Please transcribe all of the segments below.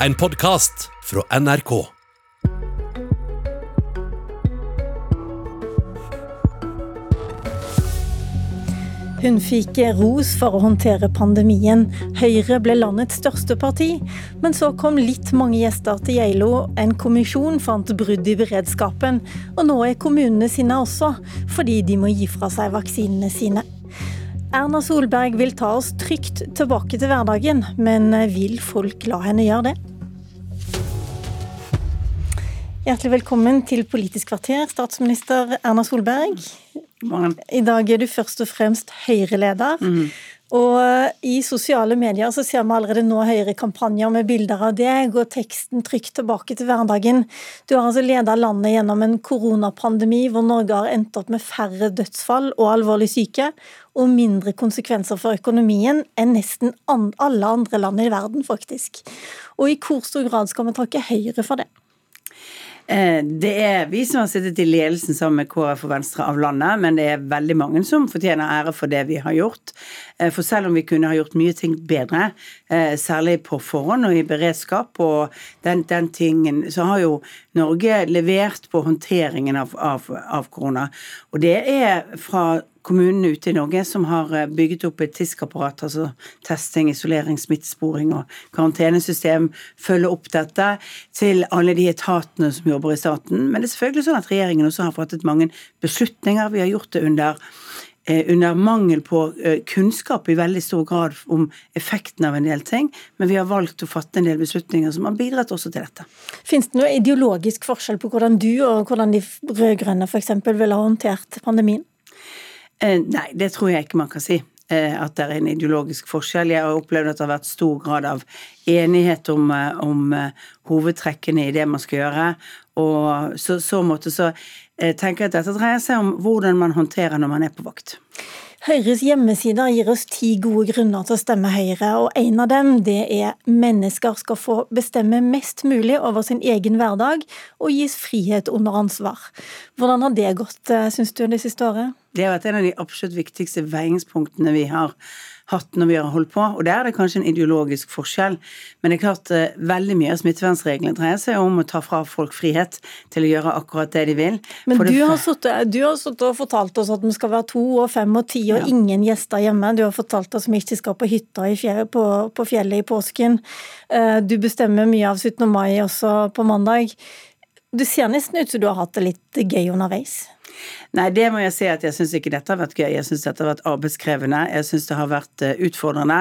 En podkast fra NRK. Hun fikk ros for å håndtere pandemien. Høyre ble landets største parti. Men så kom litt mange gjester til Geilo. En kommisjon fant brudd i beredskapen. Og nå er kommunene sine også, fordi de må gi fra seg vaksinene sine. Erna Solberg vil ta oss trygt tilbake til hverdagen, men vil folk la henne gjøre det? Hjertelig velkommen til Politisk kvarter, statsminister Erna Solberg. I dag er du først og fremst Høyre-leder. Mm. Og i sosiale medier så ser vi allerede nå Høyre-kampanjer med bilder av deg og teksten 'Trykk tilbake til hverdagen'. Du har altså ledet landet gjennom en koronapandemi hvor Norge har endt opp med færre dødsfall og alvorlig syke, og mindre konsekvenser for økonomien enn nesten alle andre land i verden, faktisk. Og i hvor stor grad skal vi takke Høyre for det? Eh, det er vi som har sittet i ledelsen sammen med KrF og Venstre av landet, men det er veldig mange som fortjener ære for det vi har gjort. Eh, for selv om vi kunne ha gjort mye ting bedre, eh, særlig på forhånd og i beredskap og den, den tingen, så har jo Norge levert på håndteringen av, av, av korona. Og det er fra kommunene ute i Norge som har eh, bygget opp et TISK-apparat, altså testing, isolering, smittesporing og karantenesystem, følge opp dette til alle de etatene som jobber i staten. Men det er selvfølgelig sånn at regjeringen også har fattet mange beslutninger. Vi har gjort det under eh, under mangel på eh, kunnskap i veldig stor grad om effekten av en del ting, men vi har valgt å fatte en del beslutninger som har bidratt også til dette. Finnes det noe ideologisk forskjell på hvordan du og hvordan de rød-grønne f.eks. ville ha håndtert pandemien? Eh, nei, det tror jeg ikke man kan si. Eh, at det er en ideologisk forskjell. Jeg har opplevd at det har vært stor grad av enighet om, eh, om hovedtrekkene i det man skal gjøre. Og så, så måte så tenker jeg at dette dreier seg om hvordan man håndterer når man er på vakt. Høyres hjemmesider gir oss ti gode grunner til å stemme Høyre, og en av dem det er mennesker skal få bestemme mest mulig over sin egen hverdag og gis frihet under ansvar. Hvordan har det gått, syns du, det siste året? Det har vært en av de absolutt viktigste veingspunktene vi har hatt når vi har holdt på, og der er det kanskje en ideologisk forskjell. Men det er klart eh, veldig mye av smittevernreglene dreier seg om å ta fra folk frihet til å gjøre akkurat det de vil. Men du har, suttet, du har sittet, og fortalt oss at vi skal være to og fem og ti og ja. ingen gjester hjemme. Du har fortalt oss at vi ikke skal på hytta fjellet, på, på fjellet i påsken. Eh, du bestemmer mye av 17. mai også på mandag. Du ser nesten ut som du har hatt det litt gøy underveis. Nei, det må jeg si at jeg syns ikke dette har vært gøy. Jeg syns dette har vært arbeidskrevende. Jeg syns det har vært eh, utfordrende.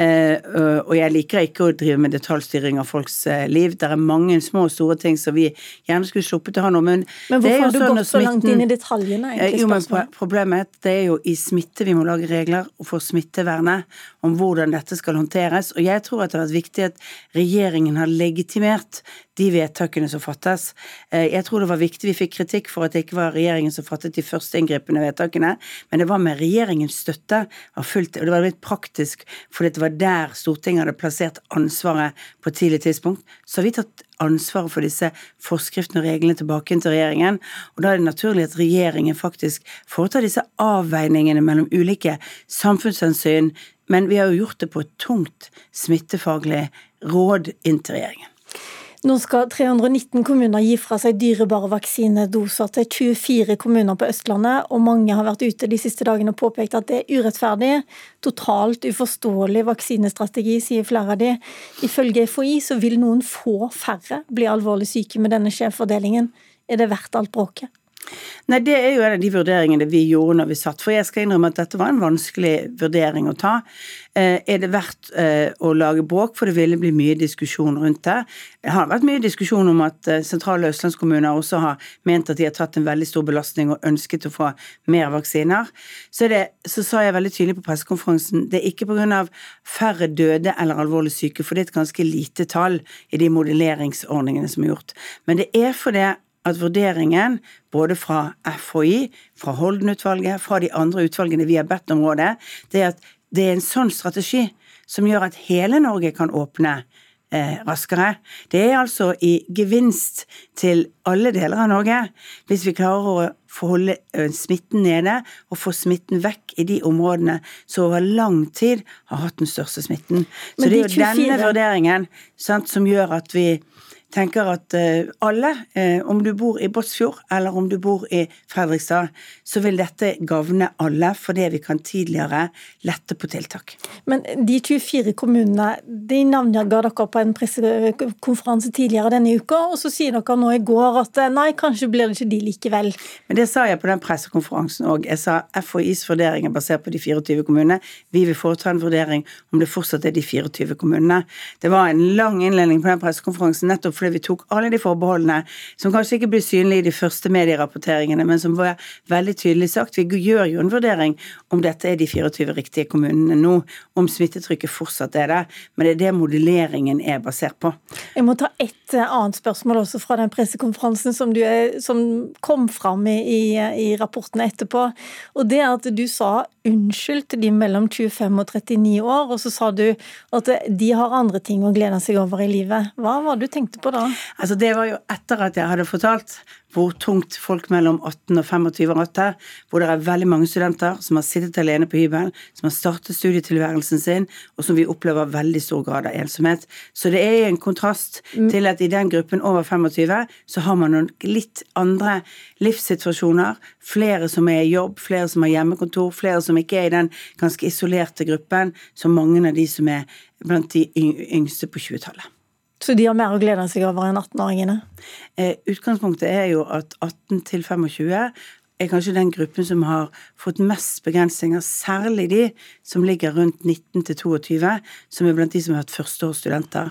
Eh, og jeg liker ikke å drive med detaljstyring av folks eh, liv. Det er mange små og store ting som vi gjerne skulle sluppet å ha noe, men Men hvorfor har du sånn gått så langt inn i detaljene, egentlig? Jo, men problemet er at det er jo i smitte vi må lage regler for smittevernet om hvordan dette skal håndteres. Og jeg tror at det har vært viktig at regjeringen har legitimert de vedtakene som fattes. Jeg tror det var viktig vi fikk kritikk for at det ikke var regjeringen som fattet de første inngripende vedtakene, men det var med regjeringens støtte. Og det var litt praktisk, for det var der Stortinget hadde plassert ansvaret på tidlig tidspunkt. Så har vi tatt ansvaret for disse forskriftene og reglene tilbake til regjeringen. Og da er det naturlig at regjeringen faktisk foretar disse avveiningene mellom ulike samfunnshensyn. Men vi har jo gjort det på et tungt smittefaglig råd inn til regjeringen. Nå skal 319 kommuner gi fra seg dyrebare vaksinedoser til 24 kommuner på Østlandet, og mange har vært ute de siste dagene og påpekt at det er urettferdig. Totalt uforståelig vaksinestrategi, sier flere av de. Ifølge FHI så vil noen få færre bli alvorlig syke med denne skjevfordelingen. Er det verdt alt bråket? Nei, Det er jo en av de vurderingene vi gjorde når vi satt. For jeg skal innrømme at dette var en vanskelig vurdering å ta. Eh, er det verdt eh, å lage bråk, for det ville bli mye diskusjon rundt det. Det har vært mye diskusjon om at eh, sentrale østlandskommuner også har ment at de har tatt en veldig stor belastning og ønsket å få mer vaksiner. Så, det, så sa jeg veldig tydelig på pressekonferansen det er ikke pga. færre døde eller alvorlig syke, for det er et ganske lite tall i de modelleringsordningene som er gjort. Men det er fordi at vurderingen både fra FHI, fra Holden-utvalget, fra de andre utvalgene vi har bedt om rådet, det er at det er en sånn strategi som gjør at hele Norge kan åpne eh, raskere. Det er altså i gevinst til alle deler av Norge hvis vi klarer å få holde eh, smitten nede og få smitten vekk i de områdene som over lang tid har hatt den største smitten. Så det er jo denne vurderingen sant, som gjør at vi tenker at uh, alle, uh, om du bor i Båtsfjord eller om du bor i Fredrikstad, så vil dette gagne alle fordi vi kan tidligere lette på tiltak. Men de 24 kommunene, de navnga dere på en pressekonferanse tidligere denne uka, og så sier dere nå i går at eh, nei, kanskje blir det ikke de likevel. Men det sa jeg på den pressekonferansen òg. Jeg sa FHIs vurdering er basert på de 24 kommunene. Vi vil foreta en vurdering om det fortsatt er de 24 kommunene. Det var en lang innledning på den pressekonferansen nettopp fordi vi tok alle de forbeholdene som kanskje ikke blir synlige i de første medierapporteringene, men som var veldig tydelig sagt. Vi gjør jo en vurdering om dette er de 24 riktige kommunene nå, om smittetrykket fortsatt er det. Men det er det modelleringen er basert på. Jeg må ta et eh, annet spørsmål også fra den pressekonferansen som, er, som kom fram i, i, i rapportene etterpå. Og det er at du sa unnskyld til de mellom 25 og 39 år, og så sa du at de har andre ting å glede seg over i livet. Hva var det du tenkte på da? Altså Det var jo etter at jeg hadde fortalt hvor tungt folk mellom 18 og 25 har hatt det, hvor det er veldig mange studenter som har sittet alene på hybel, som har startet studietilværelsen sin, og som vi opplever veldig stor grad av ensomhet. Så det er en kontrast mm. til at i den gruppen over 25 så har man noen litt andre livssituasjoner. Flere som er i jobb, flere som har hjemmekontor, flere som ikke er i den ganske isolerte gruppen som mange av de som er blant de yngste på 20-tallet. Så de har mer å glede seg over enn 18-åringene? Eh, utgangspunktet er jo at 18 til 25 er kanskje den gruppen som har fått mest begrensninger, særlig de som ligger rundt 19 til 22, som er blant de som har hatt førsteårsstudenter.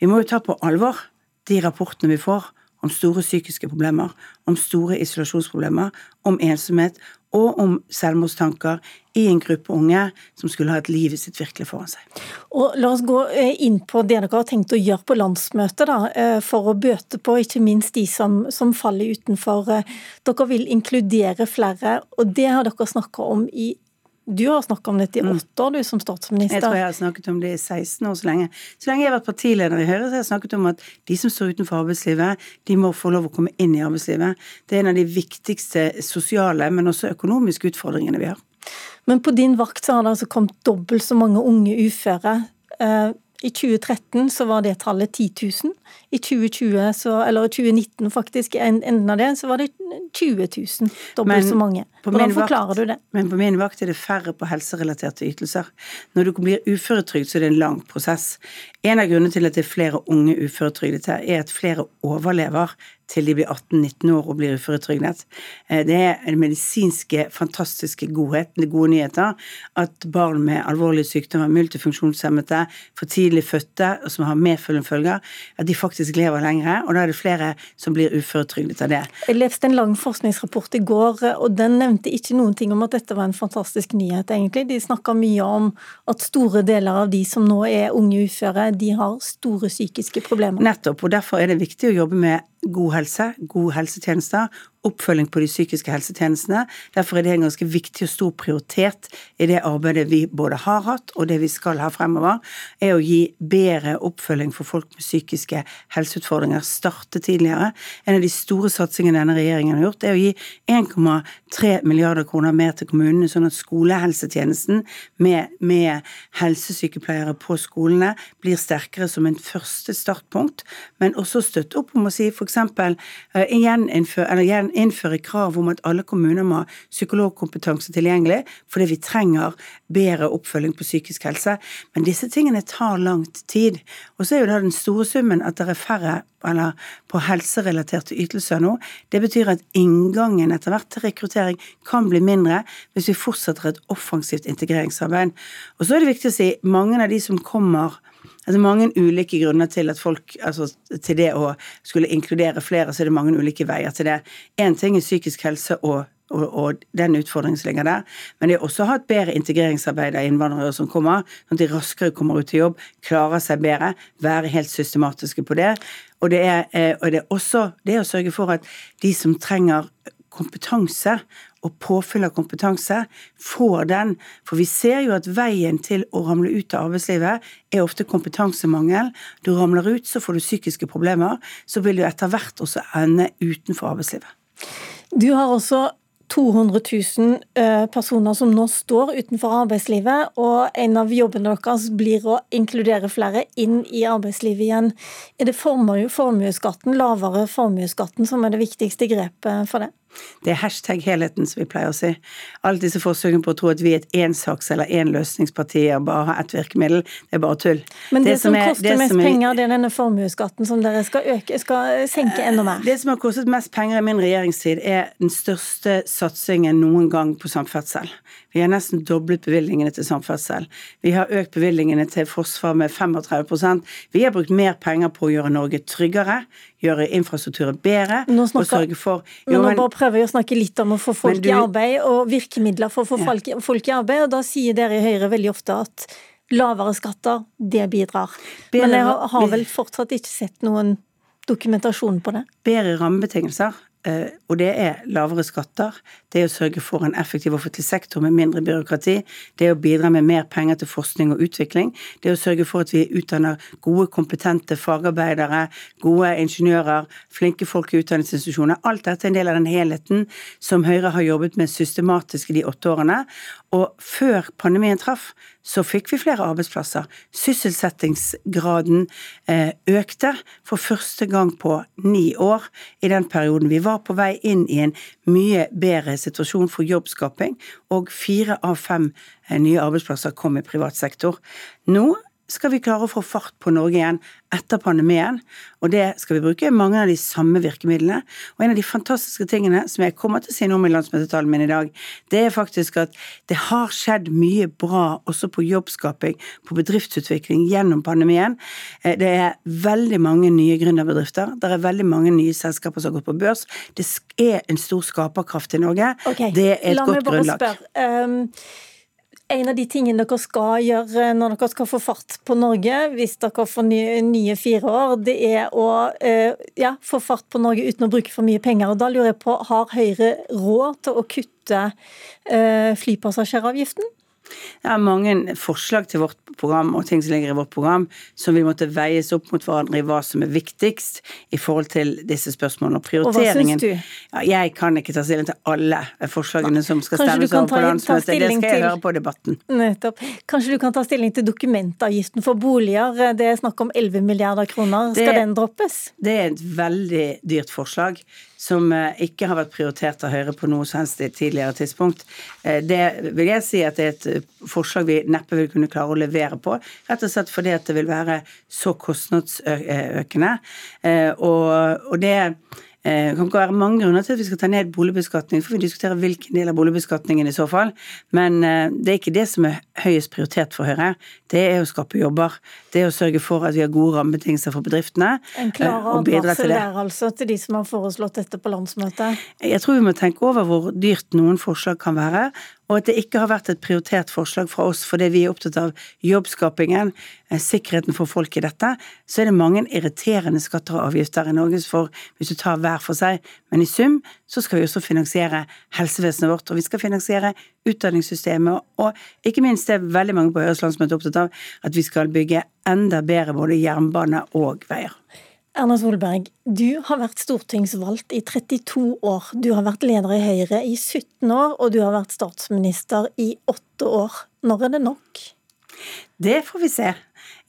Vi må jo ta på alvor de rapportene vi får om store psykiske problemer, om store isolasjonsproblemer, om ensomhet og om selvmordstanker i en gruppe unge som skulle ha et livet sitt virkelig foran seg. Og La oss gå eh, inn på det dere har tenkt å gjøre på landsmøtet, da, eh, for å bøte på ikke minst de som, som faller utenfor. Eh, dere vil inkludere flere, og det har dere snakka om i du har snakka om dette i mm. åtte år, du som statsminister. Jeg tror jeg har snakket om det i 16 år så lenge. Så lenge jeg har vært partileder i Høyre, så har jeg snakket om at de som står utenfor arbeidslivet, de må få lov å komme inn i arbeidslivet. Det er en av de viktigste sosiale, men også økonomiske utfordringene vi har. Men på din vakt så har det altså kommet dobbelt så mange unge uføre. I 2013 så var det tallet 10 000. I 2020, så, eller 2019 faktisk, enden av det, så var det 20 000. Dobbelt så mange. Hvordan forklarer vakt, du det? Men på min vakt er det færre på helserelaterte ytelser. Når du blir uføretrygd, så er det en lang prosess. En av grunnene til at det er flere unge uføretrygdede, er at flere overlever til de blir 18-19 år og blir uføretrygdet. Eh, det er den medisinske, fantastiske godheten, gode nyheter, at barn med alvorlige sykdommer, multifunksjonshemmede, for tidlig fødte og som har medfølgende følger, at de faktisk lever lengre, og da er det flere som blir uføretrygdet av det. Jeg leste en lang forskningsrapport i går, og den nevnte ikke noen ting om at dette var en fantastisk nyhet, egentlig. De snakka mye om at store deler av de som nå er unge uføre, de har store psykiske problemer. Nettopp, og derfor er det viktig å jobbe med god helse, gode helsetjenester, oppfølging på de psykiske helsetjenestene. Derfor er det en ganske viktig og stor prioritet i det arbeidet vi både har hatt og det vi skal ha fremover, er å gi bedre oppfølging for folk med psykiske helseutfordringer. Starte tidligere. En av de store satsingene denne regjeringen har gjort, er å gi 1,3 milliarder kroner mer til kommunene, sånn at skolehelsetjenesten med, med helsesykepleiere på skolene blir sterkere som en første startpunkt, men også støtte opp om å si f.eks. Uh, igjen innføre krav om at alle kommuner må ha psykologkompetanse tilgjengelig, fordi vi trenger bedre oppfølging på psykisk helse. Men disse tingene tar langt tid. Og så er jo da den store summen at det er færre eller på helserelaterte ytelser nå. Det betyr at inngangen etter hvert til rekruttering kan bli mindre hvis vi fortsetter et offensivt integreringsarbeid. Og så er det viktig å si mange av de som kommer Altså mange ulike grunner til at folk Altså til det å skulle inkludere flere, så er det mange ulike veier til det. Én ting er psykisk helse og og, og, den utfordringen som ligger der. Men det er også å ha et bedre integreringsarbeid av innvandrere som kommer, sånn at de raskere kommer ut i jobb, klarer seg bedre, være helt systematiske på det. Og det er, eh, og det er også det å sørge for at de som trenger kompetanse og påfyll av kompetanse, får den. For vi ser jo at veien til å ramle ut av arbeidslivet er ofte kompetansemangel. Du ramler ut, så får du psykiske problemer. Så vil du etter hvert også ende utenfor arbeidslivet. Du har også 200 000 eh, personer som nå står utenfor arbeidslivet, og en av jobbene deres blir å inkludere flere inn i arbeidslivet igjen. Er det formuesskatten, lavere formuesskatten, som er det viktigste grepet for det? Det er hashtag helheten, som vi pleier å si. Alle disse forsøkene på å tro at vi er et ensaks- eller enløsningsparti og bare har ett virkemiddel, det er bare tull. Men det, det som, som koster det mest er, penger, det er denne formuesskatten som dere skal, øke, skal senke enda mer? Det som har kostet mest penger i min regjeringstid, er den største satsingen noen gang på samferdsel. Vi har nesten doblet bevilgningene til samferdsel. Vi har økt bevilgningene til forsvar med 35% Vi har brukt mer penger på å gjøre Norge tryggere, gjøre infrastrukturen bedre snakker, og sørge for jo, men Nå bare prøver vi å snakke litt om å få folk du, i arbeid, og virkemidler for å få ja. folk, folk, i arbeid. og Da sier dere i Høyre veldig ofte at lavere skatter, det bidrar. Bedre, men jeg har, vel fortsatt ikke sett noen dokumentasjon på det. Bedre rammebetingelser og det er lavere skatter, det er å sørge for en effektiv offentlig sektor med mindre byråkrati, det er å bidra med mer penger til forskning og utvikling, det er å sørge for at vi utdanner gode, kompetente fagarbeidere, gode ingeniører, flinke folk i utdanningsinstitusjoner. Alt dette er en del av den helheten som Høyre har jobbet med systematisk i de åtte årene. Og før pandemien traff, så fikk vi flere arbeidsplasser. Sysselsettingsgraden eh, økte for første gang på ni år i den perioden. Vi var på vei inn i en mye bedre situasjon for jobbskaping, og fire av fem eh, nye arbeidsplasser kom i privat sektor. Nå skal vi klare å få fart på Norge igjen etter pandemien. Og det skal vi bruke mange av de samme virkemidlene. Og en av de fantastiske tingene som jeg kommer til å si noe om i landsmøtetalen min i dag, det er faktisk at det har skjedd mye bra også på jobbskaping, på bedriftsutvikling gjennom pandemien. Eh, det er veldig mange nye gründerbedrifter. Det er veldig mange nye selskaper som har gått på børs. Det er en stor skaperkraft i Norge. Okay. Det er et godt grunnlag. La meg bare Spørre. Um en av de tingene dere skal gjøre når dere skal få fart på Norge, hvis dere får nye, nye fire år, det er å uh, ja, få fart på Norge uten å bruke for mye penger. Og Da lurer jeg på, Har Høyre råd til å kutte uh, flypassasjeravgiften? Det er mange forslag til vårt program og ting som ligger i vårt program som vil måtte veies opp mot hverandre i hva som er viktigst i forhold til disse spørsmålene. Og prioriteringen Og hva syns du? Ja, jeg kan ikke ta stilling til alle forslagene som skal stemmes over på landsmøtet. Det skal jeg høre på debatten. Nettopp. Kanskje du kan ta stilling til dokumentavgiften for boliger. Det er snakk om 11 milliarder kroner. Skal det, den droppes? Det er et veldig dyrt forslag som eh, ikke har vært prioritert av Høyre på noe som helst tidligere tidspunkt. Eh, det vil jeg si at det er et eh, forslag vi neppe vil kunne klare å levere på, rett og slett fordi at det vil være så kostnadsøkende. Og, det det kan ikke være mange grunner til at vi skal ta ned boligbeskatning, for vi diskuterer hvilken del av boligbeskatningen i så fall. Men det er ikke det som er høyest prioritet for Høyre. Det er å skape jobber. Det er å sørge for at vi har gode rammebetingelser for bedriftene. En klar advarsel der altså til de som har foreslått dette på landsmøtet? Jeg tror vi må tenke over hvor dyrt noen forslag kan være, og at det ikke har vært et prioritert forslag fra oss fordi vi er opptatt av jobbskapingen, eh, sikkerheten for folk i dette, så er det mange irriterende skatter og avgifter i Norge for hvis du tar hver for seg. Men i sum så skal vi også finansiere helsevesenet vårt, og vi skal finansiere utdanningssystemet, og ikke minst det er veldig mange på Høyres landsmøte opptatt av, at vi skal bygge enda bedre både jernbane og veier. Erna Solberg, du har vært stortingsvalgt i 32 år. Du har vært leder i Høyre i 17 år, og du har vært statsminister i 8 år. Når er det nok? Det får vi se.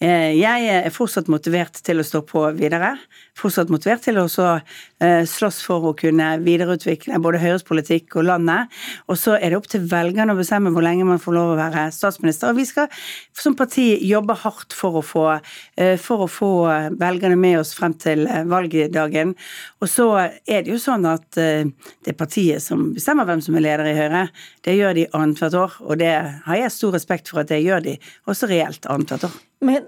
Eh, jeg er fortsatt motivert til å stå på videre. Fortsatt motivert til å eh, slåss for å kunne videreutvikle både Høyres politikk og landet. Og så er det opp til velgerne å bestemme hvor lenge man får lov å være statsminister. Og vi skal som parti jobbe hardt for å få, eh, for å få velgerne med oss frem til valgdagen. Og så er det jo sånn at det er partiet som bestemmer hvem som er leder i Høyre. Det gjør de annethvert år, og det har jeg stor respekt for at det gjør de også reelt annethvert år. Men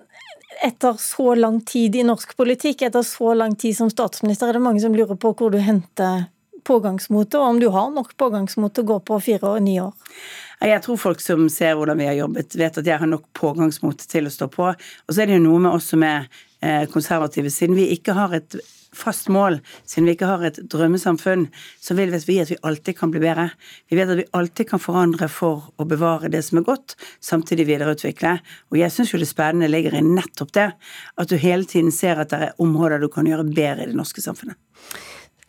etter så lang tid i norsk politikk, etter så lang tid som statsminister, er det mange som lurer på hvor du henter pågangsmotet, og om du har nok pågangsmot til å gå på fire og ni år? Jeg tror folk som ser hvordan vi har jobbet, vet at jeg har nok pågangsmot til å stå på. Og så er det jo noe med oss som er eh, konservative, siden vi ikke har et fast mål, siden vi ikke har et drømmesamfunn, så vil vi at vi alltid kan bli bedre. Vi vet at vi alltid kan forandre for å bevare det som er godt, samtidig videreutvikle. Og jeg syns jo det spennende ligger i nettopp det, at du hele tiden ser at det er områder du kan gjøre bedre i det norske samfunnet.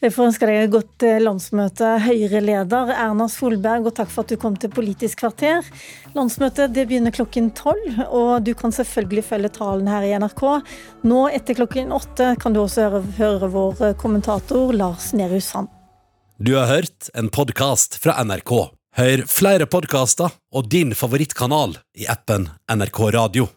Jeg får ønske deg et godt eh, landsmøte, Høyre-leder Erna Solberg, og takk for at du kom til Politisk kvarter. Landsmøtet det begynner klokken tolv, og du kan selvfølgelig følge talen her i NRK. Nå etter klokken åtte kan du også høre, høre vår eh, kommentator Lars Nehru Sand. Du har hørt en podkast fra NRK. Hør flere podkaster og din favorittkanal i appen NRK Radio.